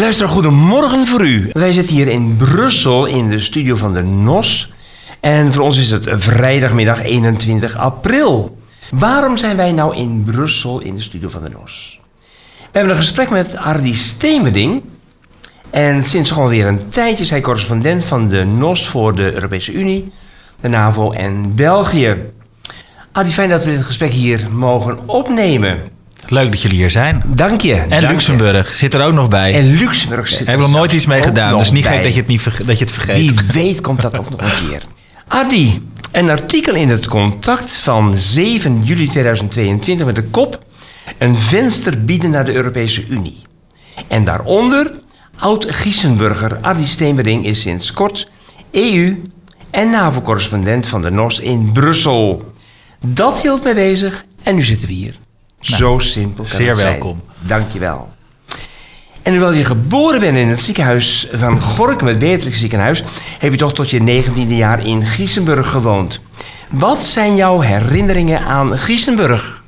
Luister, goedemorgen voor u. Wij zitten hier in Brussel in de studio van de NOS. En voor ons is het vrijdagmiddag 21 april. Waarom zijn wij nou in Brussel in de studio van de NOS? We hebben een gesprek met Ardi Stemerding. En sinds alweer een tijdje is hij correspondent van de NOS voor de Europese Unie, de NAVO en België. Ardi, fijn dat we dit gesprek hier mogen opnemen. Leuk dat jullie hier zijn. Dank je. En dank je. Luxemburg zit er ook nog bij. En Luxemburg zit er hebben we nog nooit iets mee gedaan. Dus niet gek dat je het, niet dat je het vergeet. Wie weet komt dat ook nog een keer. Adi, een artikel in het Contact van 7 juli 2022 met de kop... Een venster bieden naar de Europese Unie. En daaronder, oud-Giesenburger Adi Steenbering is sinds kort EU- en NAVO-correspondent van de NOS in Brussel. Dat hield mij bezig en nu zitten we hier. Zo simpel kan zeer het zijn. welkom. Dankjewel. En hoewel je geboren bent in het ziekenhuis van Gorkum, het Beatrix ziekenhuis, heb je toch tot je negentiende jaar in Giesenburg gewoond. Wat zijn jouw herinneringen aan Giesenburg?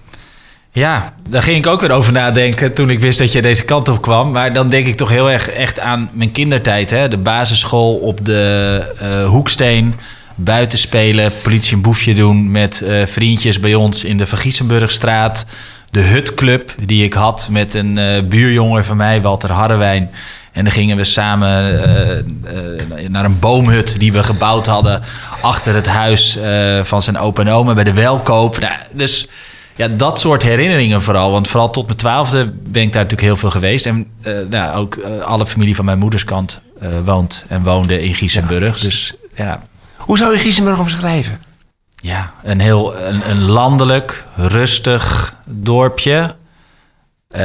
Ja, daar ging ik ook weer over nadenken toen ik wist dat je deze kant op kwam. Maar dan denk ik toch heel erg echt aan mijn kindertijd. Hè? De basisschool op de eh, Hoeksteen. Buiten spelen, politie een boefje doen met eh, vriendjes bij ons in de Van Giesenburgstraat. De hutclub die ik had met een eh, buurjongen van mij, Walter Harrewijn. En dan gingen we samen eh, naar een boomhut die we gebouwd hadden achter het huis van zijn opa en oma bij de Welkoop. Nou, dus ja, dat soort herinneringen vooral. Want vooral tot mijn twaalfde ben ik daar natuurlijk heel veel geweest. En nou, ook alle familie van mijn moederskant woont en woonde in Giesenburg. dus ja, Hoe zou je Giesenburg omschrijven? ja een heel een, een landelijk, rustig dorpje. Eh,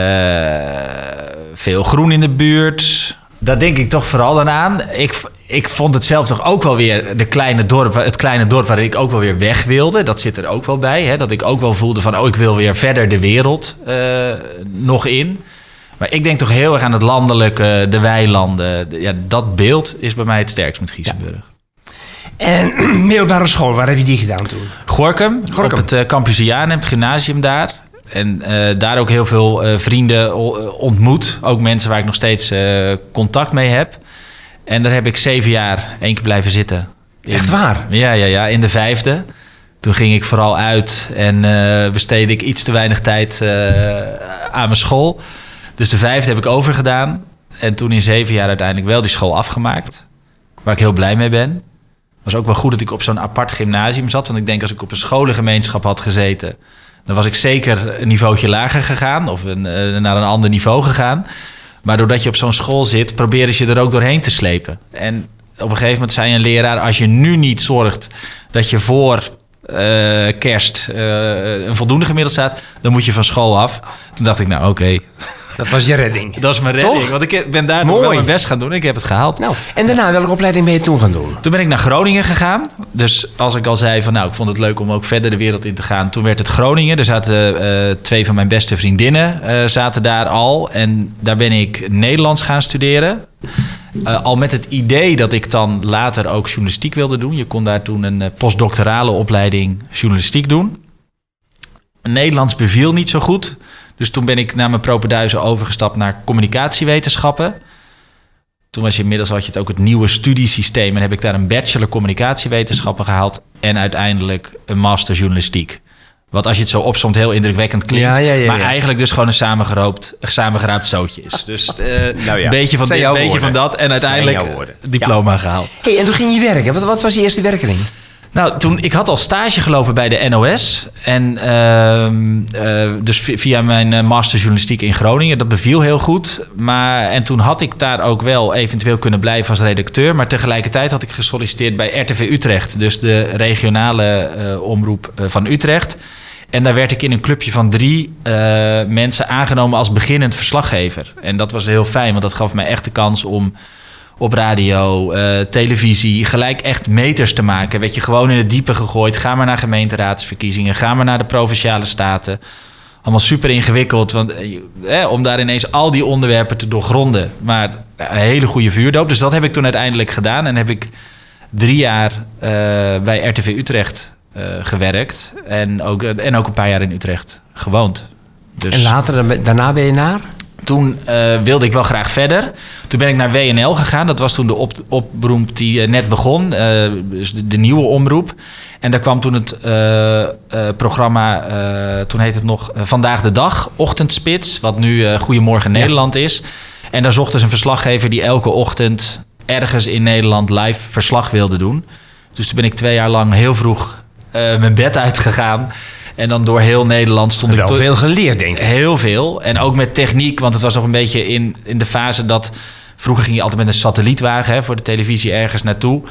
veel groen in de buurt. Daar denk ik toch vooral dan aan. Ik, ik vond het zelf toch ook wel weer de kleine dorp, het kleine dorp waar ik ook wel weer weg wilde. Dat zit er ook wel bij. Hè? Dat ik ook wel voelde van, oh, ik wil weer verder de wereld eh, nog in. Maar ik denk toch heel erg aan het landelijke, de weilanden. De- Ja, dat beeld is bij mij het sterkst met Giesenburg. En middelbare school, waar heb je die gedaan toen? Gorkum, Gorkum. op het uh, Campusianum, het gymnasium daar. En eh, daar ook heel veel eh, vrienden ontmoet. Ook mensen waar ik nog steeds contact mee heb. En daar heb ik zeven jaar één keer blijven zitten. In- Echt waar? Ja, ja, ja, in de vijfde. Toen ging ik vooral uit en besteedde ik iets te weinig tijd aan mijn school. Dus de vijfde heb ik overgedaan. En toen in zeven jaar uiteindelijk wel die school afgemaakt. Waar ik heel blij mee ben. Was ook wel goed dat ik op zo'n apart gymnasium zat. Want ik denk als ik op een scholengemeenschap had gezeten... dan was ik zeker een niveautje lager gegaan. Of een, eh, naar een ander niveau gegaan. Maar doordat je op zo'n school zit, proberen ze je er ook doorheen te slepen. En op een gegeven moment zei een leraar... als je nu niet zorgt dat je voor eh, kerst eh, een voldoende gemiddeld staat... dan moet je van school af. Toen dacht ik, nou oké, Dat was je redding. dat is mijn redding. Toch? Want ik ben daar nog wel mijn best gaan doen. Ik heb het gehaald. Nou, en daarna, welke opleiding ben je toen gaan doen? Toen ben ik naar Groningen gegaan. Dus als ik al zei van nou, ik vond het leuk om ook verder de wereld in te gaan. Toen werd het Groningen. Er zaten eh, twee van mijn beste vriendinnen eh, zaten daar al. En daar ben ik Nederlands gaan studeren. Eh, al met het idee dat ik dan later ook journalistiek wilde doen. Je kon daar toen een postdoctorale opleiding journalistiek doen. Nederlands beviel niet zo goed. Dus toen ben ik na mijn propenduizen overgestapt naar communicatiewetenschappen. Toen was je inmiddels had je het ook het nieuwe studiesysteem. En heb ik daar een bachelor communicatiewetenschappen gehaald. En uiteindelijk een master journalistiek. Wat als je het zo opsomt heel indrukwekkend klinkt. Ja, ja, ja, maar eigenlijk dus gewoon een samengeroopt, samengeraapt zootje is. Dus eh, Nou ja, een beetje van dit, een beetje van dat. En uiteindelijk diploma gehaald. hey, en toen ging je werken. Wat, wat was je eerste werkening? Nou, toen, ik had al stage gelopen bij de NOS. En ehm, eh, dus vi- via mijn eh, master journalistiek in Groningen. Dat beviel heel goed. Maar, en toen had ik daar ook wel eventueel kunnen blijven als redacteur. Maar tegelijkertijd had ik gesolliciteerd bij RTV Utrecht. Dus de regionale eh, omroep van Utrecht. En daar werd ik in een clubje van drie mensen aangenomen als beginnend verslaggever. En dat was heel fijn, want dat gaf mij echt de kans om op radio, eh, televisie, gelijk echt meters te maken. Werd je gewoon in het diepe gegooid. Ga maar naar gemeenteraadsverkiezingen, ga maar naar de provinciale staten. Allemaal super ingewikkeld, want eh, om daar ineens al die onderwerpen te doorgronden. Maar een hele goede vuurdoop. Dus dat heb ik toen uiteindelijk gedaan. En heb ik drie jaar eh, bij RTV Utrecht gewerkt. En ook, en ook een paar jaar in Utrecht gewoond. Dus En later, daarna ben je naar? Toen eh, wilde ik wel graag verder. Toen ben ik naar WNL gegaan. Dat was toen de op, oproep die eh, net begon. eh, dus de, de nieuwe omroep. En daar kwam toen het programma, toen heet het nog Vandaag de Dag, Ochtendspits. Wat nu Goedemorgen Ja. Nederland is. En daar zocht dus een verslaggever die elke ochtend ergens in Nederland live verslag wilde doen. Dus toen ben ik twee jaar lang heel vroeg mijn bed uitgegaan. En dan door heel Nederland stond ik Wel veel geleerd, denk ik. Heel veel. En ook met techniek, want het was nog een beetje in, in de fase dat... Vroeger ging je altijd met een satellietwagen hè, voor de televisie ergens naartoe.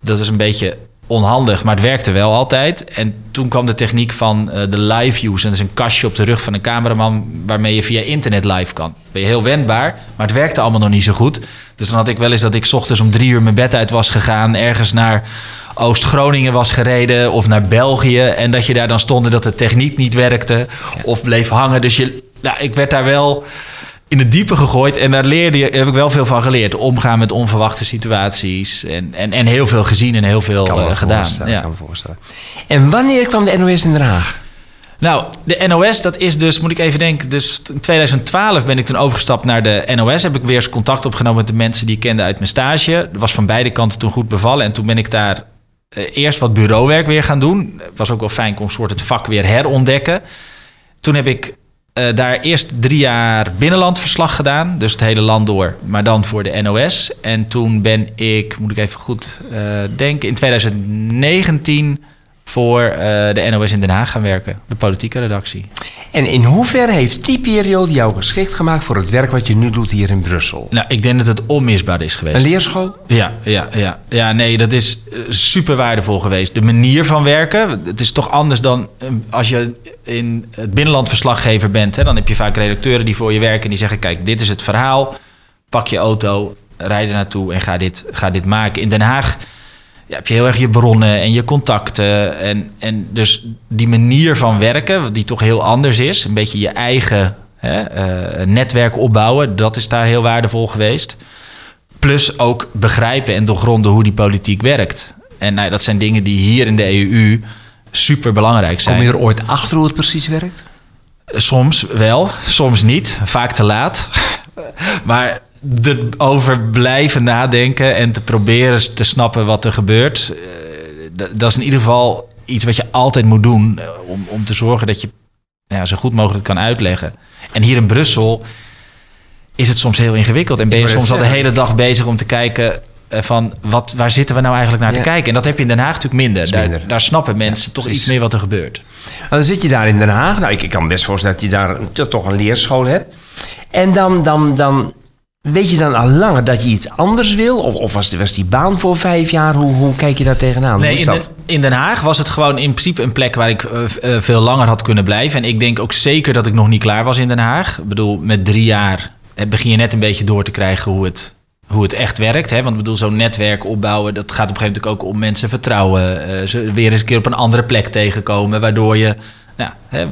Dat is een beetje onhandig, maar het werkte wel altijd. En toen kwam de techniek van eh, de live use. En dat is een kastje op de rug van een cameraman... waarmee je via internet live kan. Ben je heel wendbaar, maar het werkte allemaal nog niet zo goed. Dus dan had ik wel eens dat ik 's ochtends om drie uur mijn bed uit was gegaan... ergens naar Oost-Groningen was gereden of naar België... en dat je daar dan stond en dat de techniek niet werkte of bleef hangen. Dus je, nou, ik werd daar wel in het diepe gegooid en daar leerde je, heb ik wel veel van geleerd. Omgaan met onverwachte situaties en, en, en heel veel gezien en heel veel Kan me eh, gedaan. Ja. kan me voorstellen. En wanneer kwam de NOS in Den Haag? Nou, de NOS, dat is dus, moet ik even denken, dus in 2012 ben ik toen overgestapt naar de NOS. Heb ik weer eens contact opgenomen met de mensen die ik kende uit mijn stage. Dat was van beide kanten toen goed bevallen. En toen ben ik daar eerst wat bureauwerk weer gaan doen. Was ook wel fijn, kon een soort het vak weer herontdekken. Toen heb ik eh, daar eerst drie jaar binnenlandverslag gedaan. Dus het hele land door, maar dan voor de NOS. En toen ben ik, moet ik even goed eh, denken, in 2019 voor eh, de NOS in Den Haag gaan werken. De politieke redactie. En in hoeverre heeft die periode jou geschikt gemaakt voor het werk wat je nu doet hier in Brussel? Nou, ik denk dat het onmisbaar is geweest. Een leerschool? Ja, ja, ja. ja, nee, dat is eh, super waardevol geweest. De manier van werken, het is toch anders dan eh, als je in het binnenland verslaggever bent. Hè, dan heb je vaak redacteuren die voor je werken en die zeggen: Kijk, dit is het verhaal. Pak je auto, rijd er naartoe en ga dit, ga dit maken. In Den Haag ja, heb je heel erg je bronnen en je contacten. En, en dus die manier van werken, die toch heel anders is. Een beetje je eigen hè, eh, netwerk opbouwen, dat is daar heel waardevol geweest. Plus ook begrijpen en doorgronden hoe die politiek werkt. En nou, dat zijn dingen die hier in de EU super belangrijk zijn. Kom je er ooit achter hoe het precies werkt? Soms wel, soms niet. Vaak te laat. maar erover blijven nadenken en te proberen te snappen wat er gebeurt. eh, dat is in ieder geval iets wat je altijd moet doen. eh, Om, om te zorgen dat je ja, zo goed mogelijk kan uitleggen. En hier in Brussel is het soms heel ingewikkeld. En ben je soms al de hele dag bezig om te kijken eh, van wat, waar zitten we nou eigenlijk naar Ja. te kijken. En dat heb je in Den Haag natuurlijk minder. Daar, snappen mensen toch iets meer wat er gebeurt. Nou, dan zit je daar in Den Haag. Nou, ik, ik kan me best voorstellen dat je daar toch een leerschool hebt. En dan, dan, dan weet je dan al langer dat je iets anders wil? Of, of was, was die baan voor vijf jaar? Hoe, hoe kijk je daar tegenaan? Nee, in, in Den Haag was het gewoon in principe een plek waar ik eh, eh, veel langer had kunnen blijven. En ik denk ook zeker dat ik nog niet klaar was in Den Haag. Ik bedoel, met drie jaar eh, begin je net een beetje door te krijgen hoe het, hoe het echt werkt. Hè? Want ik bedoel, zo'n netwerk opbouwen, dat gaat op een gegeven moment ook om mensen vertrouwen. ze weer eens een keer op een andere plek tegenkomen, waardoor je nou, hè,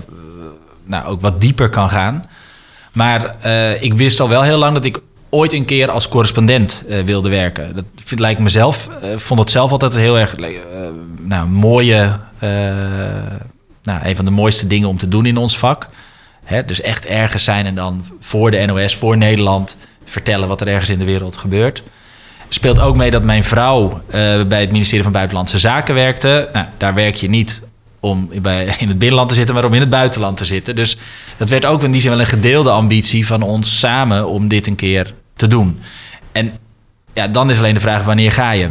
nou, ook wat dieper kan gaan. Maar ik wist al wel heel lang dat ik ooit een keer als correspondent eh, wilde werken. Dat lijkt mezelf, eh, vond het zelf altijd heel erg eh, nou, mooie, nou, een van de mooiste dingen om te doen in ons vak. Hè, dus echt ergens zijn en dan voor de NOS, voor Nederland, vertellen wat er ergens in de wereld gebeurt. Speelt ook mee dat mijn vrouw bij het ministerie van Buitenlandse Zaken werkte. Nou, daar werk je niet om bij, in het binnenland te zitten, maar om in het buitenland te zitten. Dus dat werd ook in die zin wel een gedeelde ambitie van ons samen om dit een keer te doen. En ja, dan is alleen de vraag, wanneer ga je?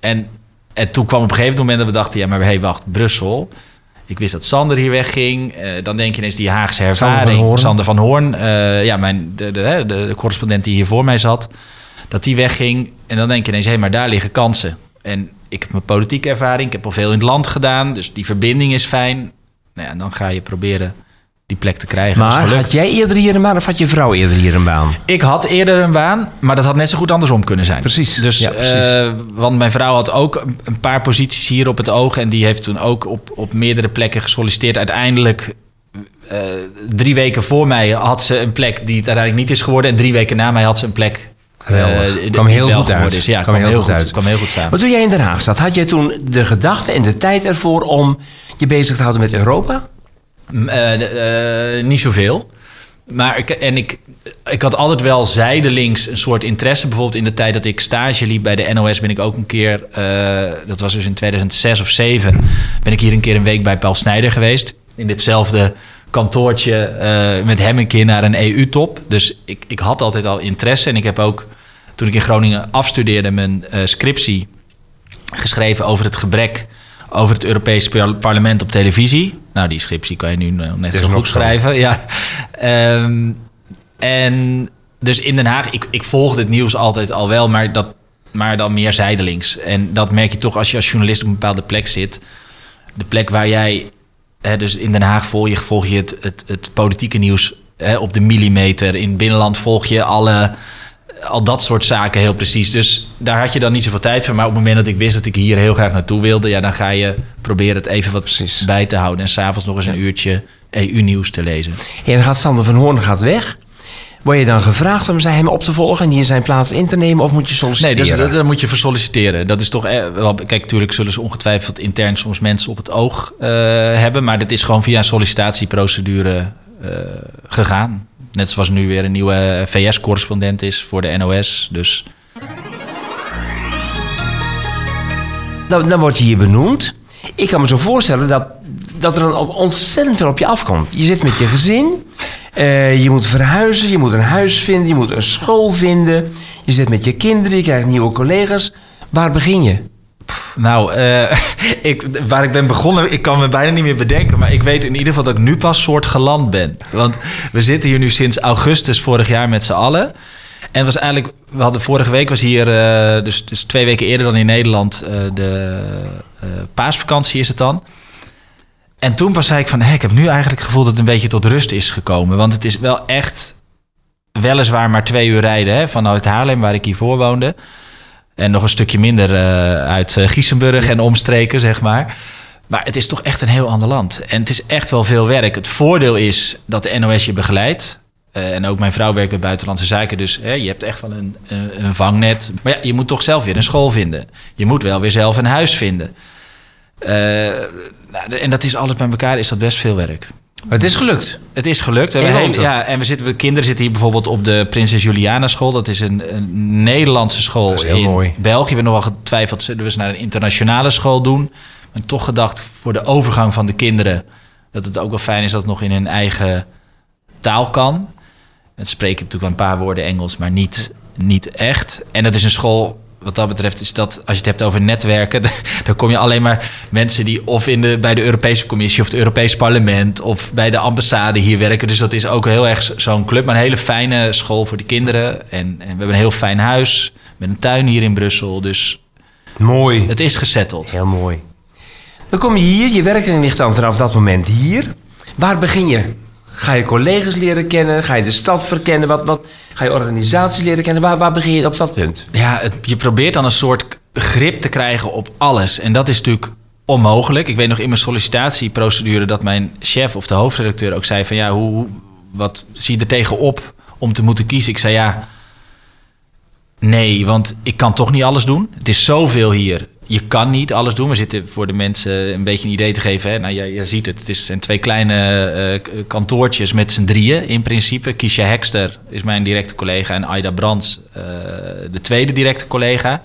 En, en toen kwam op een gegeven moment dat we dachten, ja, maar hé, hey, wacht, Brussel. Ik wist dat Sander hier wegging. Eh, dan denk je ineens die Haagse ervaring. Sander van Hoorn, eh, ja, mijn, de, de, de, de correspondent die hier voor mij zat, dat die wegging. En dan denk je ineens, hé, hey, maar daar liggen kansen. En ik heb mijn politieke ervaring, ik heb al veel in het land gedaan, dus die verbinding is fijn. Nou ja, en dan ga je proberen die plek te krijgen. Maar had jij eerder hier een baan of had je vrouw eerder hier een baan? Ik had eerder een baan, maar dat had net zo goed andersom kunnen zijn. Precies. Dus, Ja, precies. eh, want mijn vrouw had ook een- paar posities hier op het oog. En die heeft toen ook op, op meerdere plekken gesolliciteerd. Uiteindelijk, eh, drie weken voor mij had ze een plek die het uiteindelijk niet is geworden. En drie weken na mij had ze een plek Geweldig. eh, die Kwam niet heel wel goed uit. geworden is. Ja, kwam, heel, goed, uit. kwam heel goed samen. Maar toen jij in Den Haag zat, had jij toen de gedachte en de tijd ervoor om je bezig te houden met Europa? Eh, niet zoveel. Maar ik, en ik, ik had altijd wel zijdelings een soort interesse. Bijvoorbeeld in de tijd dat ik stage liep bij de NOS... ben ik ook een keer, eh, dat was dus in 2006 of 7... ben ik hier een keer een week bij Paul Snijder geweest. In ditzelfde kantoortje met hem een keer naar een EU-top. Dus ik, ik had altijd al interesse. En ik heb ook, toen ik in Groningen afstudeerde... mijn scriptie geschreven over het gebrek over het Europese par- parlement op televisie. Nou, die scriptie kan je nu eh, net zo goed schrijven. Ja. Ehm, en dus in Den Haag, ik, ik volgde het nieuws altijd al wel, maar, dat, maar dan meer zijdelings. En dat merk je toch als je als journalist op een bepaalde plek zit. De plek waar jij, hè, dus in Den Haag volg je, volg je het, het, het politieke nieuws hè, op de millimeter. In het binnenland volg je alle, al dat soort zaken heel precies. Dus daar had je dan niet zoveel tijd voor. Maar op het moment dat ik wist dat ik hier heel graag naartoe wilde, ja, dan ga je proberen het even wat Precies. bij te houden. En s'avonds nog eens een uurtje EU-nieuws te lezen. En dan gaat Sander van Hoorn gaat weg. Word je dan gevraagd om hem op te volgen en die in zijn plaats in te nemen? Of moet je Nee, solliciteren? dat, is- dat, dat moet je voor solliciteren. Dat is toch eh, wel. Kijk, natuurlijk zullen ze ongetwijfeld intern soms mensen op het oog eh, hebben. Maar dit is gewoon via een sollicitatieprocedure eh, gegaan. Net zoals nu weer een nieuwe VS-correspondent is voor de NOS. Dus Dan, dan word je hier benoemd. Ik kan me zo voorstellen dat, dat er dan ontzettend veel op je afkomt. Je zit met je gezin. eh, je moet verhuizen. Je moet een huis vinden. Je moet een school vinden. Je zit met je kinderen. Je krijgt nieuwe collega's. Waar begin je? Nou, eh, ik, waar ik ben begonnen, ik kan me bijna niet meer bedenken. Maar ik weet in ieder geval dat ik nu pas soort geland ben. Want we zitten hier nu sinds augustus vorig jaar met z'n allen. En was eigenlijk, we hadden vorige week was hier, eh, dus, dus twee weken eerder dan in Nederland, eh, de paasvakantie is het dan. En toen pas zei ik van, ik heb nu eigenlijk het gevoel dat het een beetje tot rust is gekomen. Want het is wel echt, weliswaar maar twee uur rijden hè, vanuit Haarlem, waar ik hiervoor woonde. En nog een stukje minder eh, uit eh, Giesenburg en omstreken, zeg maar. Maar het is toch echt een heel ander land. En het is echt wel veel werk. Het voordeel is dat de NOS je begeleidt. Eh, en ook mijn vrouw werkt bij Buitenlandse Zaken. Dus hè, je hebt echt wel een, een, vangnet. Maar ja, je moet toch zelf weer een school vinden. Je moet wel weer zelf een huis vinden. Nou, en dat is alles bij elkaar is dat best veel werk. Het is gelukt. Het is gelukt. We En heel- er. ja, en we zitten, de kinderen zitten hier bijvoorbeeld op de Prinses Juliana school. Dat is een, een Nederlandse school Dat is heel in mooi. België. We hebben nogal getwijfeld, zullen we ze naar een internationale school doen? Maar toch gedacht voor de overgang van de kinderen... dat het ook wel fijn is dat het nog in hun eigen taal kan. Het spreken natuurlijk wel een paar woorden Engels, maar niet, niet echt. En dat is een school, wat dat betreft, is dat als je het hebt over netwerken, dan kom je alleen maar mensen die of in de, bij de Europese Commissie of het Europees Parlement of bij de ambassade hier werken. Dus dat is ook heel erg zo'n club, maar een hele fijne school voor de kinderen. En, en we hebben een heel fijn huis met een tuin hier in Brussel. Dus Mooi. het is gezetteld. Heel mooi. Dan kom je hier. Je werking ligt dan vanaf dat moment hier. Waar begin je? Ga je collega's leren kennen? Ga je de stad verkennen? Wat, wat, ga je organisaties leren kennen? Waar, waar begin je op dat punt? Ja, je probeert dan een soort grip te krijgen op alles. En dat is natuurlijk onmogelijk. Ik weet nog in mijn sollicitatieprocedure dat mijn chef of de hoofdredacteur ook zei van ja, hoe, hoe- wat zie je er tegenop om te moeten kiezen? Ik zei ja, nee, want ik kan toch niet alles doen. Het is zoveel hier. Je kan niet alles doen. We zitten voor de mensen een beetje een idee te geven. Hè? Nou, je, je ziet het. Het is- zijn twee kleine eh, kantoortjes met z'n drieën in principe. Kiesja Hekster is mijn directe collega en Aida Brands eh, de tweede directe collega.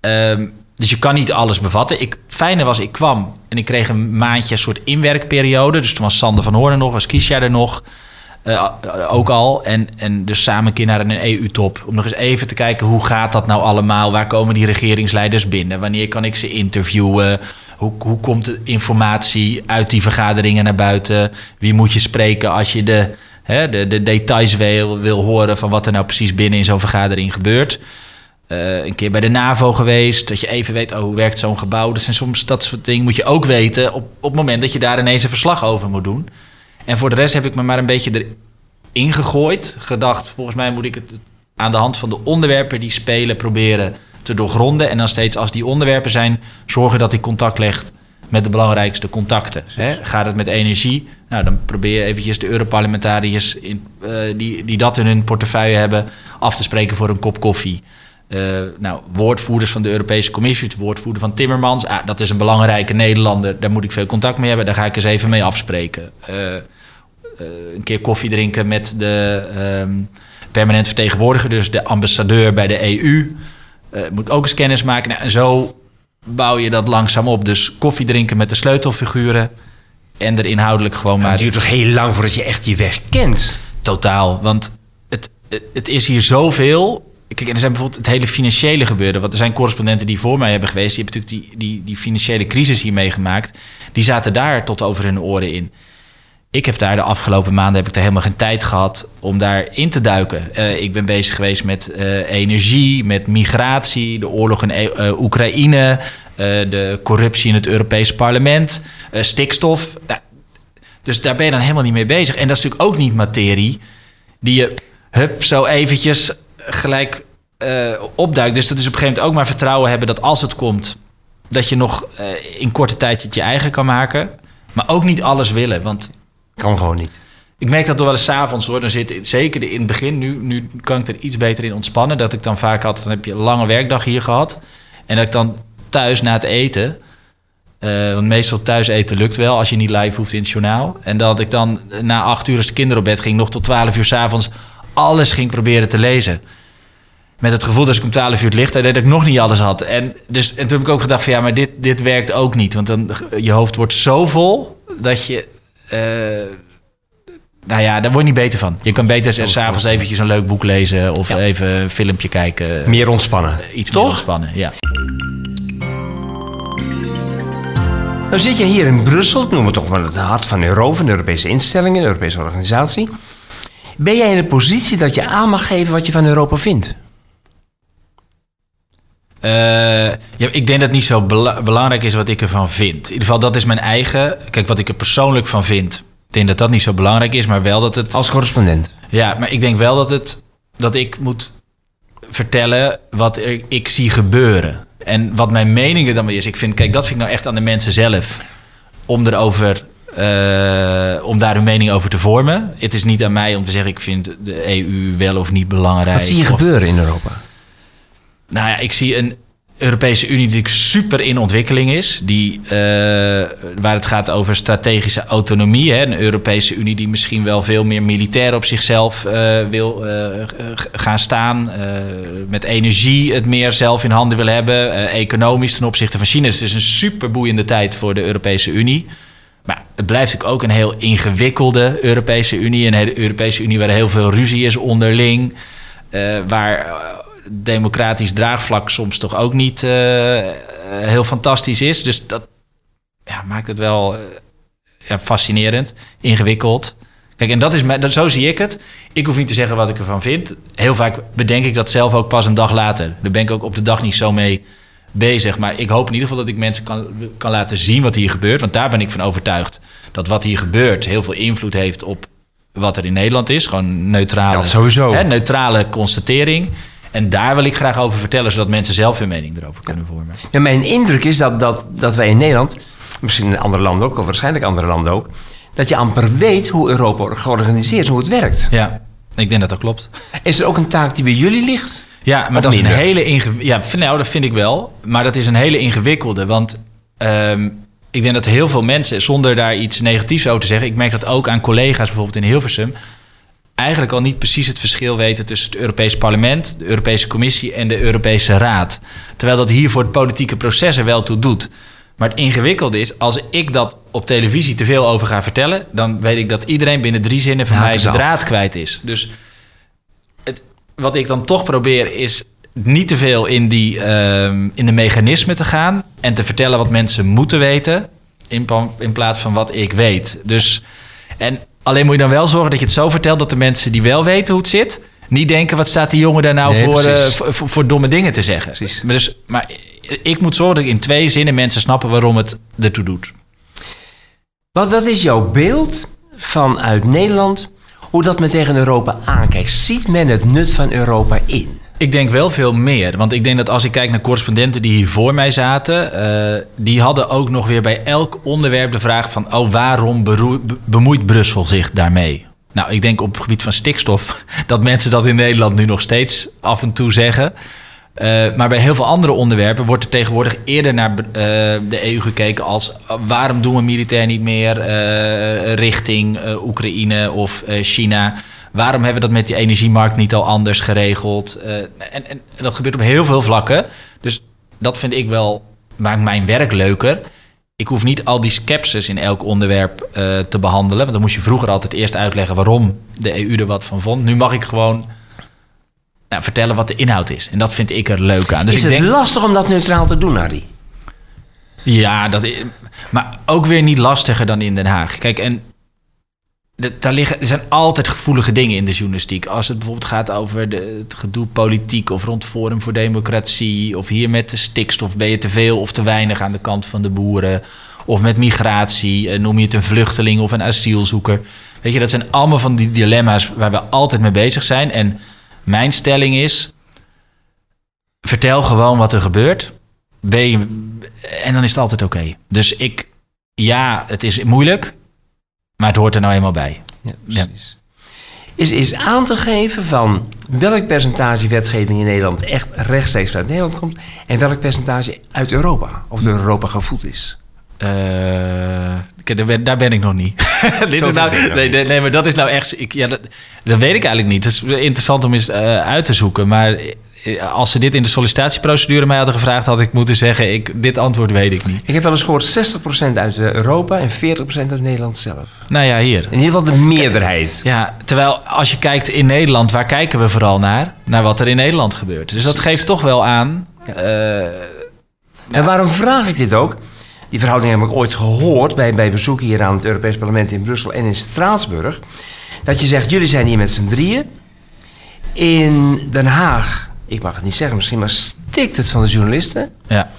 Ehm, dus je kan niet alles bevatten. Ik, het fijne was, ik kwam en ik kreeg een maandje een soort inwerkperiode. Dus toen was Sander van Hoorn nog, was Kiesja er nog. Eh, ook al. En, en dus samen een keer naar een EU-top. Om nog eens even te kijken, hoe gaat dat nou allemaal? Waar komen die regeringsleiders binnen? Wanneer kan ik ze interviewen? Hoe, hoe komt de informatie uit die vergaderingen naar buiten? Wie moet je spreken als je de, hè, de, de details wil, wil horen... van wat er nou precies binnen in zo'n vergadering gebeurt? Eh, een keer bij de NAVO geweest. Dat je even weet, oh, hoe werkt zo'n gebouw? Dat zijn soms dat soort dingen moet je ook weten op, op het moment dat je daar ineens een verslag over moet doen. En voor de rest heb ik me maar een beetje erin gegooid. Gedacht, volgens mij moet ik het aan de hand van de onderwerpen die spelen proberen te doorgronden. En dan steeds als die onderwerpen zijn, zorgen dat ik contact leg met de belangrijkste contacten. Hè? Gaat het met energie? Nou, dan probeer je eventjes de Europarlementariërs in, eh, die, die dat in hun portefeuille hebben af te spreken voor een kop koffie. Uh, nou, woordvoerders van de Europese Commissie, het woordvoerder van Timmermans. Ah, dat is een belangrijke Nederlander, daar moet ik veel contact mee hebben. Daar ga ik eens even mee afspreken. Uh, een keer koffie drinken met de um, permanent vertegenwoordiger, dus de ambassadeur bij de EU. moet ik ook eens kennis maken. Nou, en zo bouw je dat langzaam op. Dus koffie drinken met de sleutelfiguren en er inhoudelijk gewoon maar... Het duurt toch heel lang voordat je echt je weg kent? Totaal, want het, het is hier zoveel Kijk, er zijn bijvoorbeeld het hele financiële gebeuren. Want er zijn correspondenten die voor mij hebben geweest. Die hebben natuurlijk die, die, die financiële crisis hier meegemaakt. Die zaten daar tot over hun oren in. Ik heb daar de afgelopen maanden heb ik er helemaal geen tijd gehad om daarin te duiken. Uh, ik ben bezig geweest met uh, energie, met migratie, de oorlog in uh, Oekraïne, de corruptie in het Europese parlement, stikstof. Dus daar ben je dan helemaal niet mee bezig. En dat is natuurlijk ook niet materie die je hup zo eventjes gelijk uh, opduikt. Dus dat is op een gegeven moment ook maar vertrouwen hebben dat als het komt, dat je nog uh, in korte tijd het je eigen kan maken. Maar ook niet alles willen, want... Kan gewoon niet. Ik merk dat door wel eens avonds hoor. Dan zit zeker in het begin, nu, nu kan ik er iets beter in ontspannen. Dat ik dan vaak had, dan heb je een lange werkdag hier gehad. En dat ik dan thuis na het eten... Uh, want meestal thuis eten lukt wel als je niet live hoeft in het journaal. En dat ik dan na acht uur als de kinderen op bed ging, nog tot twaalf uur s'avonds alles ging proberen te lezen met het gevoel dat ik om 12 uur het licht dat ik nog niet alles had. En, dus, en toen heb ik ook gedacht van ja, maar dit, dit werkt ook niet. Want dan, je hoofd wordt zo vol dat je... Uh, nou ja, daar word je niet beter van. Je kan beter s'avonds eventjes een leuk boek lezen of even een filmpje kijken. Meer ontspannen. Iets Toch? meer ontspannen, ja. Nou zit je hier in Brussel, noemen we toch maar het hart van Europa, de Europese instellingen, de Europese organisatie. Ben jij in de positie dat je aan mag geven wat je van Europa vindt? Uh, ja, ik denk dat het niet zo belangrijk is wat ik ervan vind. In ieder geval, dat is mijn eigen. Kijk, wat ik er persoonlijk van vind. Ik denk dat dat niet zo belangrijk is, maar wel dat het. Als correspondent. Ja, maar ik denk wel dat, het, dat ik moet vertellen wat er, ik zie gebeuren. En wat mijn mening dan weer is. Ik vind, kijk, dat vind ik nou echt aan de mensen zelf. Om erover. Uh, om daar hun mening over te vormen. Het is niet aan mij om te zeggen: ik vind de EU wel of niet belangrijk. Wat zie je gebeuren in Europa? Nou ja, ik zie een Europese Unie die super in ontwikkeling is. Die, uh, waar het gaat over strategische autonomie. Hè? Een Europese Unie die misschien wel veel meer militair op zichzelf uh, wil gaan staan. met energie het meer zelf in handen wil hebben. economisch ten opzichte van China. Dus het is een super boeiende tijd voor de Europese Unie. Maar het blijft ook een heel ingewikkelde Europese Unie. Een Europese Unie waar heel veel ruzie is onderling. waar democratisch draagvlak soms toch ook niet uh, heel fantastisch is. Dus dat ja, maakt het wel ja, fascinerend, ingewikkeld. Kijk, en dat is dat, zo zie ik het. Ik hoef niet te zeggen wat ik ervan vind. Heel vaak bedenk ik dat zelf ook pas een dag later. Daar ben ik ook op de dag niet zo mee bezig. Maar ik hoop in ieder geval dat ik mensen kan, kan laten zien wat hier gebeurt. Want daar ben ik van overtuigd. Dat wat hier gebeurt heel veel invloed heeft op wat er in Nederland is. Gewoon neutrale, sowieso. Hè, neutrale constatering. En daar wil ik graag over vertellen, zodat mensen zelf hun mening erover kunnen vormen. Ja, mijn indruk is dat, dat, dat wij in Nederland, misschien in andere landen ook, of waarschijnlijk andere landen ook, dat je amper weet hoe Europa georganiseerd is, hoe het werkt. Ja, ik denk dat dat klopt. Is er ook een taak die bij jullie ligt? Ja, maar dat is een hele ingewikkelde. Ja, nou, dat vind ik wel. Maar dat is een hele ingewikkelde. Want um, ik denk dat heel veel mensen, zonder daar iets negatiefs over te zeggen, ik merk dat ook aan collega's bijvoorbeeld in Hilversum eigenlijk al niet precies het verschil weten tussen het Europese parlement, de Europese Commissie en de Europese Raad. Terwijl dat hier voor het politieke proces er wel toe doet. Maar het ingewikkelde is, als ik dat op televisie te veel over ga vertellen, dan weet ik dat iedereen binnen drie zinnen van mij de draad kwijt is. Dus wat ik dan toch probeer is niet te veel in, die, uh, in de mechanismen te gaan en te vertellen wat mensen moeten weten, in, in plaats van wat ik weet. Dus en Alleen moet je dan wel zorgen dat je het zo vertelt dat de mensen die wel weten hoe het zit, niet denken: wat staat die jongen daar nou voor, uh, voor, voor, domme dingen te zeggen. Precies. Maar, dus, maar ik moet zorgen dat in twee zinnen mensen snappen waarom het ertoe doet. Wat, wat is jouw beeld vanuit Nederland? Hoe dat men tegen Europa aankijkt? Ziet men het nut van Europa in? Ik denk wel veel meer. Want ik denk dat als ik kijk naar correspondenten die hier voor mij zaten, uh, die hadden ook nog weer bij elk onderwerp de vraag van: oh, waarom bemoeit Brussel zich daarmee? Nou, ik denk op het gebied van stikstof dat mensen dat in Nederland nu nog steeds af en toe zeggen. Eh, maar bij heel veel andere onderwerpen wordt er tegenwoordig eerder naar eh, de EU gekeken als uh, waarom doen we militair niet meer richting Oekraïne of China? Waarom hebben we dat met die energiemarkt niet al anders geregeld? En, en, dat gebeurt op heel veel vlakken. Dus dat vind ik wel, maakt mijn werk leuker. Ik hoef niet al die skepsis in elk onderwerp te behandelen. Want dan moest je vroeger altijd eerst uitleggen waarom de EU er wat van vond. Nu mag ik gewoon nou, vertellen wat de inhoud is. En dat vind ik er leuk aan. Dus is ik het lastig om dat neutraal te doen, Harry? Ja, dat is, maar ook weer niet lastiger dan in Den Haag. Kijk, en daar liggen, er zijn altijd gevoelige dingen in de journalistiek. Als het bijvoorbeeld gaat over de, het gedoe politiek of rond Forum voor Democratie. Of hier met de stikstof ben je te veel of te weinig aan de kant van de boeren. Of met migratie, noem je het een vluchteling of een asielzoeker. Weet je, dat zijn allemaal van die dilemma's waar we altijd mee bezig zijn. En mijn stelling is: vertel gewoon wat er gebeurt. Je, en dan is het altijd oké. Dus ik, ja, het is moeilijk, maar het hoort er nou eenmaal bij. Ja, precies. Is, is aan te geven van welk percentage wetgeving in Nederland echt rechtstreeks uit Nederland komt en welk percentage uit Europa of door Europa gevoed is. Uh, daar ben ik nog niet. Dit is nou, nee, nee, maar dat is nou echt. Ik, ja, dat, dat weet ik eigenlijk niet. Het is interessant om eens uh, uit te zoeken. Maar eh, als ze dit in de sollicitatieprocedure mij hadden gevraagd, had ik moeten zeggen: ik, dit antwoord weet ik niet. Ik heb wel eens gehoord 60% uit Europa en 40% uit Nederland zelf. Nou ja, hier. In ieder geval de meerderheid. Ja, terwijl als je kijkt in Nederland, waar kijken we vooral naar? Naar wat er in Nederland gebeurt. Dus dat geeft toch wel aan. Ja. Uh, en waarom vraag ik dit ook? Die verhouding heb ik ooit gehoord bij, bij bezoek hier aan het Europees Parlement in Brussel en in Straatsburg. Dat je zegt, jullie zijn hier met z'n drieën. In Den Haag, ik mag het niet zeggen misschien, maar stikt het van de journalisten. Ja.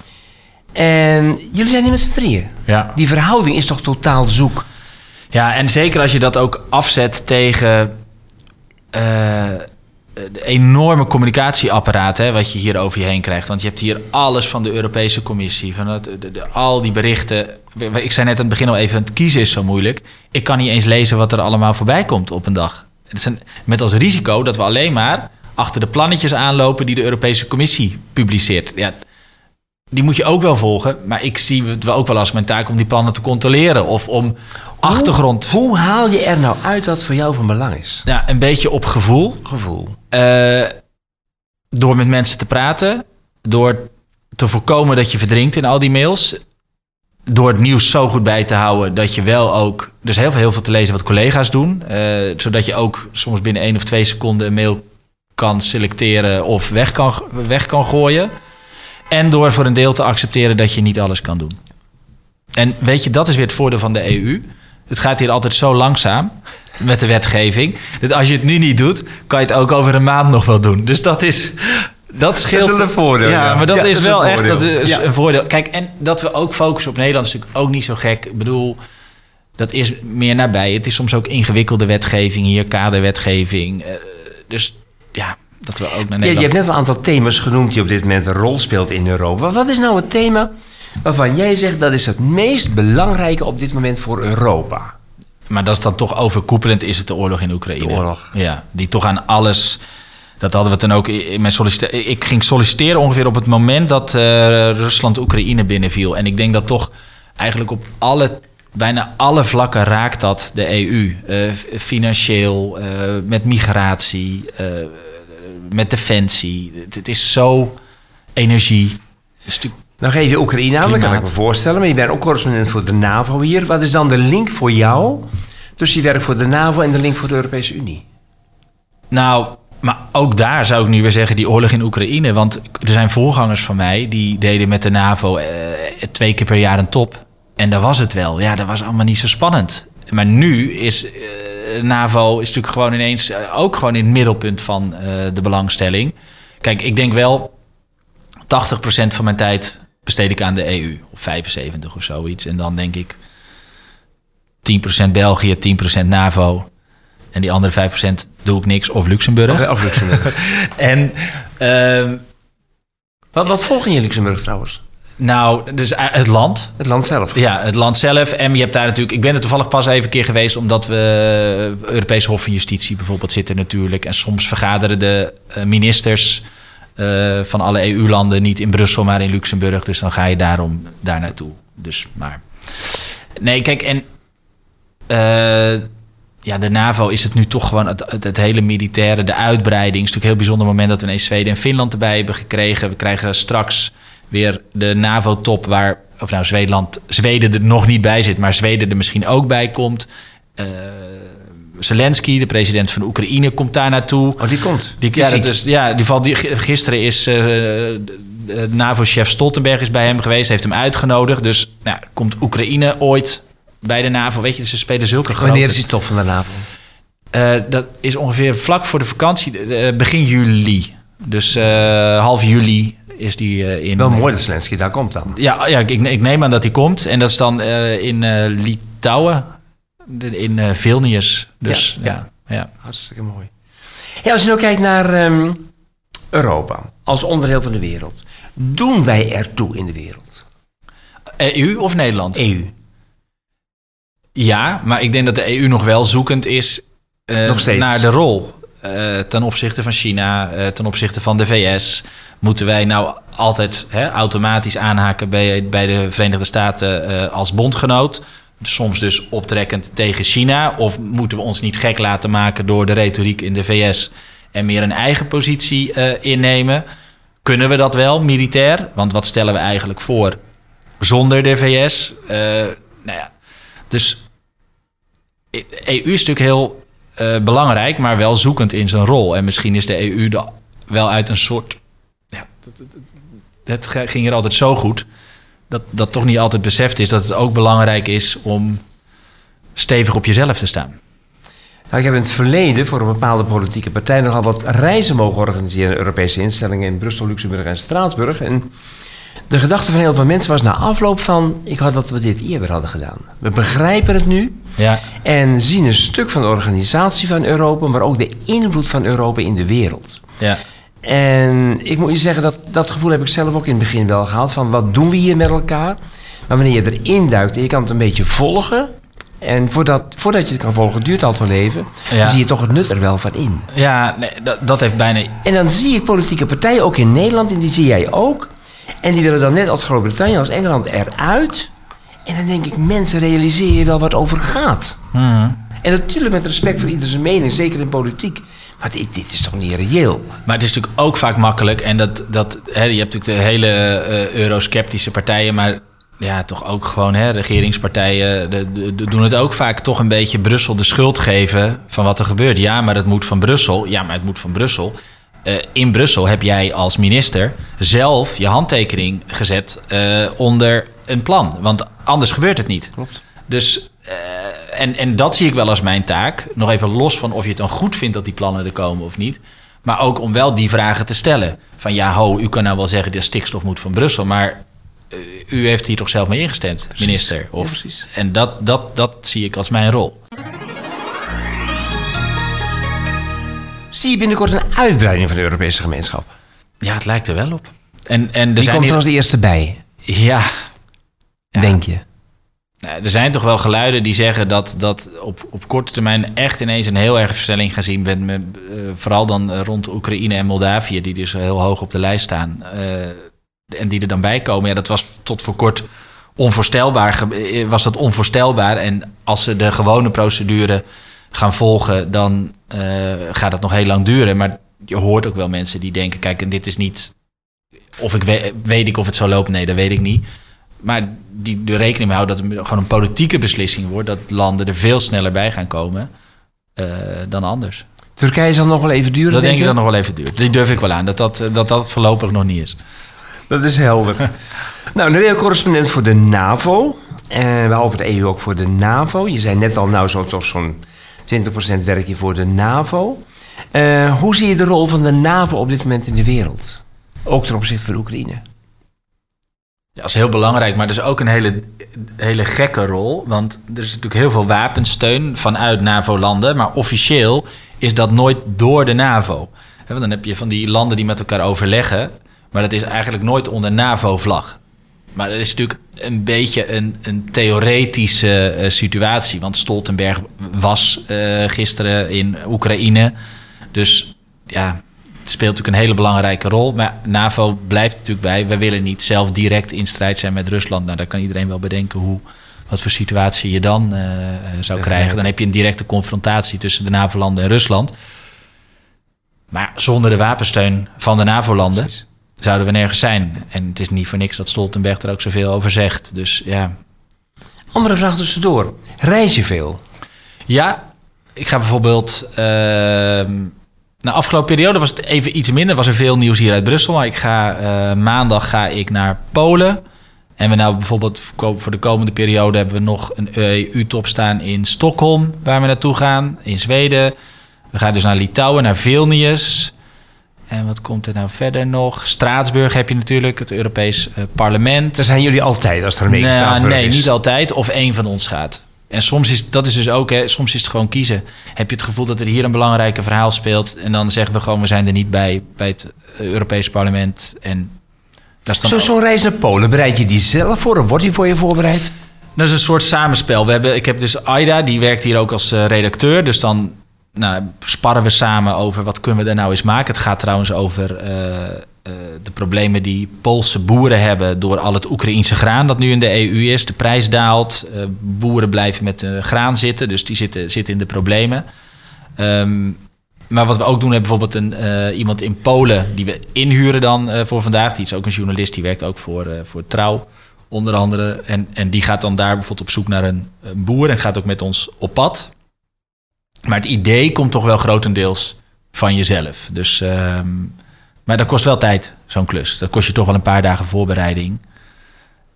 En jullie zijn hier met z'n drieën. Ja. Die verhouding is toch totaal zoek? Ja, en zeker als je dat ook afzet tegen uh, de enorme communicatieapparaat hè, wat je hier over je heen krijgt. Want je hebt hier alles van de Europese Commissie, van de, al die berichten. Ik zei net aan het begin al even, het kiezen is zo moeilijk. Ik kan niet eens lezen wat er allemaal voorbij komt op een dag. Het is een, met als risico dat we alleen maar achter de plannetjes aanlopen die de Europese Commissie publiceert. Ja, die moet je ook wel volgen. Maar ik zie het wel ook wel als mijn taak om die plannen te controleren. Of om achtergrond. Hoe haal je er nou uit wat voor jou van belang is? Ja, een beetje op gevoel. Gevoel. Uh, door met mensen te praten. Door te voorkomen dat je verdrinkt in al die mails. Door het nieuws zo goed bij te houden dat je wel ook. Dus heel veel, heel veel te lezen wat collega's doen. Uh, zodat je ook soms binnen één of twee seconden een mail kan selecteren of weg kan, weg kan gooien. En door voor een deel te accepteren dat je niet alles kan doen. En weet je, dat is weer het voordeel van de EU. Het gaat hier altijd zo langzaam met de wetgeving. Dat als je het nu niet doet, kan je het ook over een maand nog wel doen. Dus dat is. Dat scheelt. Dat is een voordeel. Ja, maar dat is wel echt dat is ja. een voordeel. Kijk, en dat we ook focussen op Nederland is natuurlijk ook niet zo gek. Ik bedoel, dat is meer nabij. Het is soms ook ingewikkelde wetgeving hier, kaderwetgeving. Dus ja, dat we ook naar Nederland... Ja, je hebt net een aantal thema's genoemd die op dit moment een rol speelt in Europa. Wat is nou het thema waarvan jij zegt dat is het meest belangrijke op dit moment voor Europa? Maar dat is dan toch overkoepelend, is het de oorlog in Oekraïne. De oorlog. Ja, die toch aan alles... Dat hadden we dan ook in mijn. Ik ging solliciteren ongeveer op het moment dat uh, Rusland Oekraïne binnenviel. En ik denk dat toch eigenlijk op alle, bijna alle vlakken raakt dat de EU. Uh, financieel, uh, met migratie, met defensie. Het, is zo energie. Dan geef je Oekraïne aan, dat kan ik me voorstellen. Maar je bent ook correspondent voor de NAVO hier. Wat is dan de link voor jou tussen je werk voor de NAVO en de link voor de Europese Unie? Nou, maar ook daar zou ik nu weer zeggen, die oorlog in Oekraïne. Want er zijn voorgangers van mij die deden met de NAVO eh, twee keer per jaar een top. En daar was het wel. Ja, dat was allemaal niet zo spannend. Maar nu is eh, NAVO is natuurlijk gewoon ineens eh, ook gewoon in het middelpunt van uh, de belangstelling. Kijk, ik denk wel 80% van mijn tijd besteed ik aan de EU. Of 75 of zoiets. En dan denk ik 10% België, 10% NAVO. En die andere 5% doe ik niks. Of Luxemburg. Of, Luxemburg. en... Uh, wat, wat volg je in Luxemburg trouwens? Nou, dus het land. Het land zelf. Ja, het land zelf. En je hebt daar natuurlijk. Ik ben er toevallig pas even een keer geweest, omdat we Europees Hof van Justitie bijvoorbeeld zitten natuurlijk. En soms vergaderen de ministers eh, van alle EU-landen niet in Brussel, maar in Luxemburg. Dus dan ga je daarom daar naartoe. Dus maar. Nee, kijk, en. eh, ja, de NAVO is het nu toch gewoon het, hele militaire, de uitbreiding. Is natuurlijk een heel bijzonder moment dat we ineens Zweden en Finland erbij hebben gekregen. We krijgen straks weer de NAVO-top waar, of nou Zweden, Zweden er nog niet bij zit, maar Zweden er misschien ook bij komt. Eh Zelensky, de president van Oekraïne, komt daar naartoe. Oh, die komt. Die, ja, dat is, ja, die valt, die, gisteren is eh, NAVO-chef Stoltenberg is bij hem geweest, heeft hem uitgenodigd. Dus nou, komt Oekraïne ooit bij de NAVO? Weet je, ze spelen zulke grote... Wanneer is die top van de NAVO? Eh, dat is ongeveer vlak voor de vakantie, eh, begin juli. Dus half juli is die in... Wel mooi dat Zelensky daar komt dan. Ja, ja ik, ik neem aan dat hij komt. En dat is dan in Litouwen, in eh, Vilnius. Dus Ja, ja, ja. Hartstikke mooi. Als je nou kijkt naar ehm, Europa als onderdeel van de wereld. Doen wij ertoe in de wereld? EU of Nederland? EU. Ja, maar ik denk dat de EU nog wel zoekend is eh, Nog naar de rol. eh, ten opzichte van China, ten opzichte van de VS. Moeten wij nou altijd hè, automatisch aanhaken bij, bij de Verenigde Staten als bondgenoot? Soms dus optrekkend tegen China. Of moeten we ons niet gek laten maken door de retoriek in de VS en meer een eigen positie eh, innemen? Kunnen we dat wel militair? Want wat stellen we eigenlijk voor zonder de VS? Eh, nou ja, dus EU is natuurlijk heel eh, belangrijk, maar wel zoekend in zijn rol. En misschien is de EU wel uit een soort. Ja, het, ging er altijd zo goed. Dat, dat toch niet altijd beseft is dat het ook belangrijk is om stevig op jezelf te staan. Nou, ik heb in het verleden voor een bepaalde politieke partij nogal wat reizen mogen organiseren in Europese instellingen in Brussel, Luxemburg en Straatsburg. En de gedachte van heel veel mensen was na afloop van, ik had dat we dit eerder hadden gedaan. We begrijpen het nu Ja, en zien een stuk van de organisatie van Europa, maar ook de invloed van Europa in de wereld. ja, En ik moet je zeggen, dat, dat gevoel heb ik zelf ook in het begin wel gehad. Van wat doen we hier met elkaar? Maar wanneer je erin duikt en je kan het een beetje volgen. En voordat, voordat je het kan volgen, duurt al te leven. Ja. Dan zie je toch het nut er wel van in. ja nee, dat, dat heeft bijna. En dan zie ik politieke partijen, ook in Nederland, en die zie jij ook. En die willen dan net als Groot-Brittannië, als Engeland eruit. En dan denk ik, mensen, realiseer je wel wat over gaat. Mhm. En natuurlijk met respect voor ieder zijn mening, zeker in politiek. Maar dit, dit is toch niet reëel? Maar het is natuurlijk ook vaak makkelijk. En dat, dat, hè, je hebt natuurlijk de hele eh, eurosceptische partijen, maar ja, toch ook gewoon hè, regeringspartijen de, de- de- doen het ook vaak toch een beetje Brussel de schuld geven van wat er gebeurt. Ja, maar het moet van Brussel. Ja, maar het moet van Brussel. Eh, in Brussel heb jij als minister zelf je handtekening gezet eh, onder een plan. Want anders gebeurt het niet. Klopt. Dus, eh, en, en dat zie ik wel als mijn taak. Nog even los van of je het dan goed vindt dat die plannen er komen of niet. Maar ook om wel die vragen te stellen. Van ja, ho, u kan nou wel zeggen dat stikstof moet van Brussel. Maar eh, u heeft hier toch zelf mee ingestemd, minister? Of, Ja. En dat, dat, dat zie ik als mijn rol. Zie je binnenkort een uitbreiding van de Europese gemeenschap? Ja, het lijkt er wel op. En, en er komt er als eerste bij, Ja, Ja. denk je? Er zijn toch wel geluiden die zeggen dat, dat op, op korte termijn echt ineens een heel erg versnelling gaan zien. Met, eh, vooral dan eh, rond Oekraïne en Moldavië, die dus heel hoog op de lijst staan. eh, en die er dan bij komen. Ja, dat was tot voor kort onvoorstelbaar. Was dat onvoorstelbaar. En als ze de gewone procedure gaan volgen, dan gaat het nog heel lang duren. Maar je hoort ook wel mensen die denken: kijk, en dit is niet. Of ik weet, weet ik of het zo loopt? Nee, dat weet ik niet. Maar die er rekening mee houden dat het gewoon een politieke beslissing wordt. Dat landen er veel sneller bij gaan komen eh, dan anders. Turkije zal nog wel even duren, Dat denk ik dat nog wel even duurt. Die durf ik wel aan, dat dat, eh, dat, dat voorlopig nog niet is. Dat is helder. nou, nu correspondent voor de NAVO. En behalve de EU ook voor de NAVO. Je zei net al, nou, zo, toch zo'n 20% werk je voor de NAVO. Eh, hoe zie je de rol van de NAVO op dit moment in de wereld? Ook ten opzichte van Oekraïne. Dat is heel belangrijk, maar dat is ook een hele, hele gekke rol. Want er is natuurlijk heel veel wapensteun vanuit NAVO-landen. Maar officieel is dat nooit door de NAVO. Want dan heb je van die landen die met elkaar overleggen. Maar dat is eigenlijk nooit onder NAVO-vlag. Maar dat is natuurlijk een beetje een, een theoretische eh, situatie. Want Stoltenberg was eh, gisteren in Oekraïne. Dus ja, speelt natuurlijk een hele belangrijke rol. Maar NAVO blijft natuurlijk bij. We willen niet zelf direct in strijd zijn met Rusland. Nou, daar kan iedereen wel bedenken hoe, wat voor situatie je dan uh, zou krijgen. Dan heb je een directe confrontatie tussen de NAVO-landen en Rusland. Maar zonder de wapensteun van de NAVO-landen zouden we nergens zijn. En het is niet voor niks dat Stoltenberg er ook zoveel over zegt. Dus ja. Andere vraag tussendoor. Reis je veel? Ja, ik ga bijvoorbeeld. Uh, na afgelopen periode was het even iets minder. Was er veel nieuws hier uit Brussel. Maar ik ga uh, maandag ga ik naar Polen. En we nou bijvoorbeeld voor de komende periode hebben we nog een EU-top staan in Stockholm, waar we naartoe gaan, in Zweden. We gaan dus naar Litouwen, naar Vilnius. En wat komt er nou verder nog? Straatsburg heb je natuurlijk, het Europees uh, Parlement. Daar zijn jullie altijd als er een nou, Nee, niet altijd. Of één van ons gaat. En soms is dat is dus ook, hè, soms is het gewoon kiezen. Heb je het gevoel dat er hier een belangrijke verhaal speelt en dan zeggen we gewoon we zijn er niet bij bij het Europese parlement en dat is dan Zo'n reis naar Polen, bereid je die zelf voor of wordt die voor je voorbereid? Dat is een soort samenspel. We hebben, ik heb dus Aida, die werkt hier ook als uh, redacteur. Dus dan nou, sparren we samen over wat kunnen we daar nou eens maken. Het gaat trouwens over uh, uh, de problemen die Poolse boeren hebben door al het Oekraïense graan dat nu in de EU is. De prijs daalt, uh, boeren blijven met graan zitten, dus die zitten, zitten in de problemen. Um, maar wat we ook doen, hebben bijvoorbeeld een, iemand in Polen die we inhuren dan voor vandaag. Die is ook een journalist, die werkt ook voor, voor Trouw onder andere. En, en die gaat dan daar bijvoorbeeld op zoek naar een, boer en gaat ook met ons op pad. Maar het idee komt toch wel grotendeels van jezelf. Dus, um, maar dat kost wel tijd, zo'n klus. Dat kost je toch wel een paar dagen voorbereiding.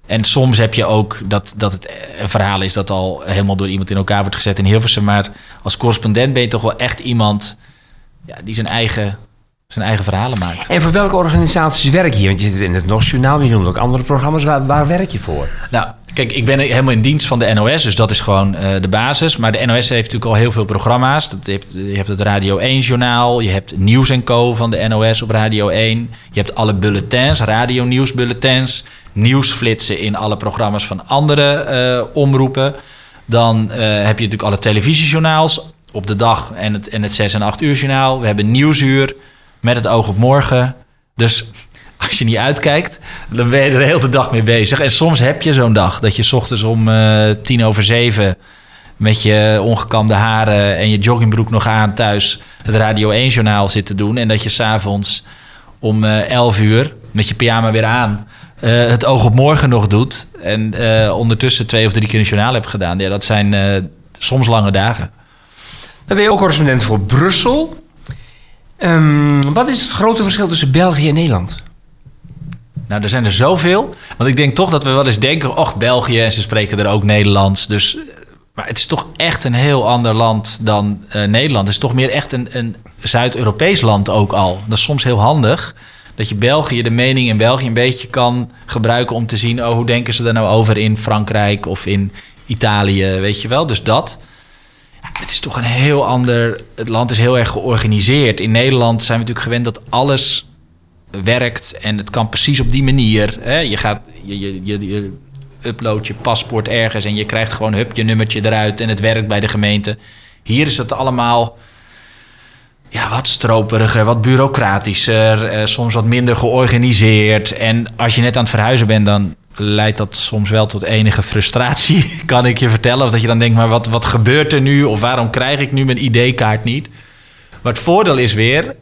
En soms heb je ook dat, dat het een verhaal is dat al helemaal door iemand in elkaar wordt gezet in Hilversum. Maar als correspondent ben je toch wel echt iemand ja, die zijn eigen, zijn eigen verhalen maakt. En voor welke organisaties werk je? Want je zit in het NOS-journaal, je noemt ook andere programma's. Waar, waar werk je voor? Nou, Kijk, ik ben helemaal in dienst van de NOS, dus dat is gewoon uh, de basis. Maar de NOS heeft natuurlijk al heel veel programma's. Je hebt, je hebt het Radio 1-journaal, je hebt Nieuws Co van de NOS op Radio 1. Je hebt alle bulletins, radio-nieuwsbulletins, nieuwsflitsen in alle programma's van andere uh, omroepen. Dan uh, heb je natuurlijk alle televisiejournaals op de dag en het, en het 6 en 8 uur journaal. We hebben Nieuwsuur met het oog op morgen. Dus als je niet uitkijkt, dan ben je er de hele dag mee bezig. En soms heb je zo'n dag dat je ochtends om uh, tien over zeven met je ongekamde haren en je joggingbroek nog aan thuis het Radio 1-journaal zit te doen. En dat je s'avonds om uh, 11 uur met je pyjama weer aan uh, het oog op morgen nog doet. En ondertussen twee of drie keer een journaal hebt gedaan. Ja, dat zijn soms lange dagen. Dan ben je ook correspondent voor Brussel. Um, wat is het grote verschil tussen België en Nederland? Nou, er zijn er zoveel. Want ik denk toch dat we wel eens denken... och, België, en ze spreken er ook Nederlands. Dus, maar het is toch echt een heel ander land dan uh, Nederland. Het is toch meer echt een, een Zuid-Europees land ook al. Dat is soms heel handig. Dat je België, de mening in België een beetje kan gebruiken... om te zien, oh, hoe denken ze daar nou over in Frankrijk of in Italië, weet je wel. Dus dat... Het is toch een heel ander... Het land is heel erg georganiseerd. In Nederland zijn we natuurlijk gewend dat alles werkt en het kan precies op die manier. Hè? Je gaat, je, je, je, upload je paspoort ergens en je krijgt gewoon hup je nummertje eruit en het werkt bij de gemeente. Hier is het allemaal ja, wat stroperiger, wat bureaucratischer, eh, soms wat minder georganiseerd. En als je net aan het verhuizen bent, dan leidt dat soms wel tot enige frustratie, kan ik je vertellen. Of dat je dan denkt, maar wat, wat gebeurt er nu? Of waarom krijg ik nu mijn ID-kaart niet? Maar het voordeel is weer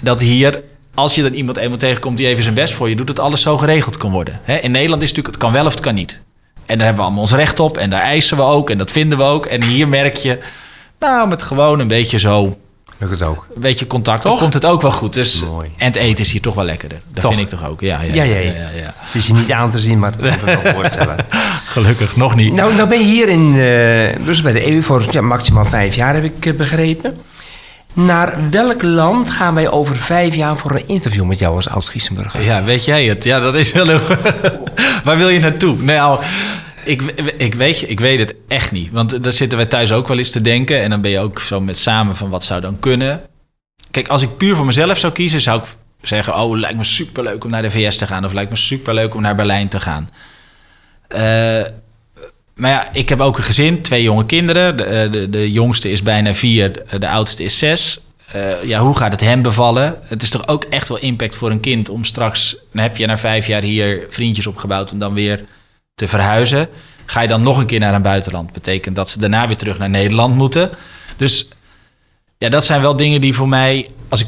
dat hier als je dan iemand eenmaal tegenkomt die even zijn best voor je doet, dat alles zo geregeld kan worden. in Nederland is het natuurlijk, het kan wel of het kan niet. En daar hebben we allemaal ons recht op en daar eisen we ook en dat vinden we ook. En hier merk je, nou, met gewoon een beetje zo. Lukt het ook. Een beetje contact, dan komt het ook wel goed. Dus, Mooi. En het eten is hier toch wel lekkerder. Dat toch? vind ik toch ook. Ja, ja, ja. ja, ja, ja, ja. Het is je niet aan te zien, maar dat kan ik me voorstellen. Gelukkig, nog niet. Nou, nou ben je hier in uh, dus bij de EU voor ja, maximaal vijf jaar, heb ik uh, begrepen. Naar welk land gaan wij over vijf jaar voor een interview met jou als oud-Giesenburger? Ja, weet jij het? Ja, dat is wel een... Waar wil je naartoe? Nou, ik, ik, weet, ik weet het echt niet. Want daar zitten wij thuis ook wel eens te denken. En dan ben je ook zo met samen van wat zou dan kunnen. Kijk, als ik puur voor mezelf zou kiezen, zou ik zeggen... oh, lijkt me superleuk om naar de VS te gaan. Of lijkt me superleuk om naar Berlijn te gaan. Uh, maar ja, ik heb ook een gezin, twee jonge kinderen. De, de, de jongste is bijna vier, de oudste is zes. eh, ja, hoe gaat het hem bevallen? Het is toch ook echt wel impact voor een kind om straks, heb je na vijf jaar hier vriendjes opgebouwd om dan weer te verhuizen. Ga je dan nog een keer naar een buitenland? Betekent dat ze daarna weer terug naar Nederland moeten. Dus ja, dat zijn wel dingen die voor mij als ik,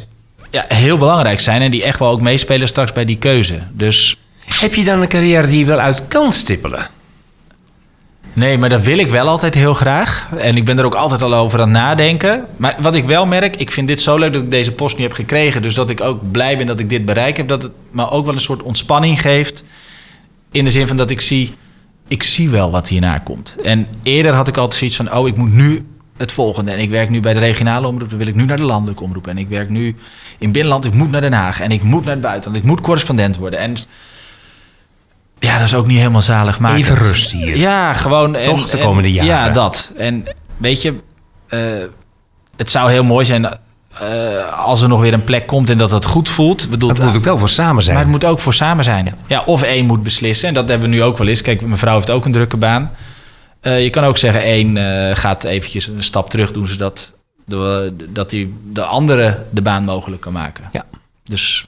ja, heel belangrijk zijn en die echt wel ook meespelen straks bij die keuze. Dus Heb je dan een carrière die je wel uit kan stippelen? Nee, maar dat wil ik wel altijd heel graag. En ik ben er ook altijd al over aan nadenken. Maar wat ik wel merk, ik vind dit zo leuk dat ik deze post nu heb gekregen. Dus dat ik ook blij ben dat ik dit bereik heb. Dat het me ook wel een soort ontspanning geeft. In de zin van dat ik zie, ik zie wel wat hierna komt. En eerder had ik altijd zoiets van, oh, ik moet nu het volgende. En ik werk nu bij de regionale omroep, dan wil ik nu naar de landelijke omroep. En ik werk nu in binnenland, ik moet naar Den Haag. En ik moet naar het buitenland, ik moet correspondent worden. En ja, dat is ook niet helemaal zalig maken. Even rust hier. Ja, gewoon. Toch de komende jaren. Ja, dat. En weet je, eh, het zou heel mooi zijn eh, als er nog weer een plek komt en dat het goed voelt. Bedoel, Het moet ook wel voor samen zijn. maar het moet ook voor samen zijn. Ja. of één moet beslissen. En dat hebben we nu ook wel eens. Kijk, mijn vrouw heeft ook een drukke baan. Eh, je kan ook zeggen, één eh, gaat eventjes een stap terug doen... zodat de, dat die, de andere de baan mogelijk kan maken. Ja. Dus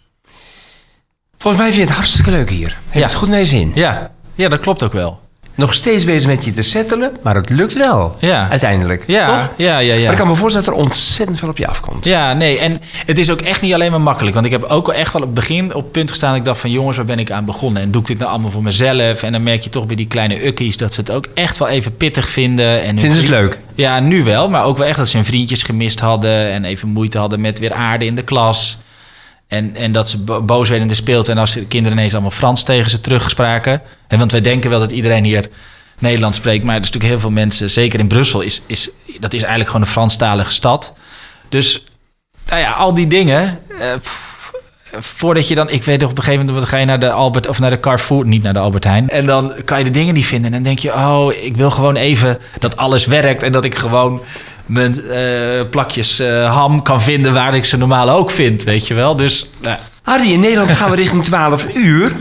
Volgens mij vind je het hartstikke leuk hier. Heb je Ja. het goed naar je zin? ja, ja, dat klopt ook wel. Nog steeds bezig met je te settelen, maar het lukt wel. Ja. Uiteindelijk. Ja, Toch? ja, ja, ja. Maar ik kan me voorstellen dat er ontzettend veel op je afkomt. Ja, nee. En het is ook echt niet alleen maar makkelijk. Want ik heb ook echt wel op het begin op het punt gestaan... dat ik dacht van jongens, waar ben ik aan begonnen? En doe ik dit nou allemaal voor mezelf? En dan merk je toch bij die kleine ukkies... dat ze het ook echt wel even pittig vinden. En Vinden ze het leuk? Ja, nu wel. Maar ook wel echt dat ze hun vriendjes gemist hadden... en even moeite hadden met weer aarde in de klas. En, en dat ze bo- boos werden de speeltuin... en als de kinderen ineens allemaal Frans tegen ze terugspraken. En want wij denken wel dat iedereen hier Nederlands spreekt... maar er is natuurlijk heel veel mensen, zeker in Brussel... Is, is, dat is eigenlijk gewoon een Franstalige stad... Dus nou ja, al die dingen. eh, voordat je dan, ik weet nog, op een gegeven moment ga je naar de Albert of naar de Carrefour, niet naar de Albert Heijn. En dan kan je de dingen niet vinden. En dan denk je, oh, ik wil gewoon even dat alles werkt en dat ik gewoon mijn eh, plakjes eh, ham kan vinden waar ik ze normaal ook vind, weet je wel. Dus nou, Harry, in Nederland gaan we richting 12 uur.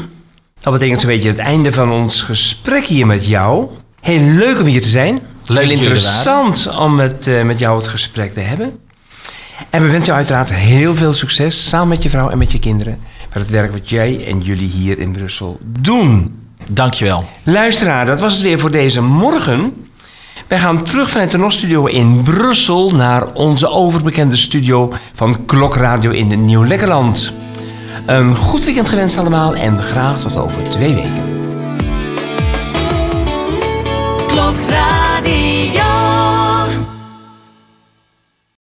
Dat betekent zo'n beetje het einde van ons gesprek hier met jou. Heel leuk om hier te zijn. Leuk Heel er interessant om met, eh, met jou het gesprek te hebben. En we wensen jou uiteraard heel veel succes samen met je vrouw en met je kinderen. Met het werk wat jij en jullie hier in Brussel doen. dankjewel. Luisteraar, dat was het weer voor deze morgen. Wij gaan terug vanuit de NOS-studio in Brussel naar onze overbekende studio van Klokradio in Nieuw-Lekkerland. Een goed weekend gewenst allemaal en graag tot over twee weken.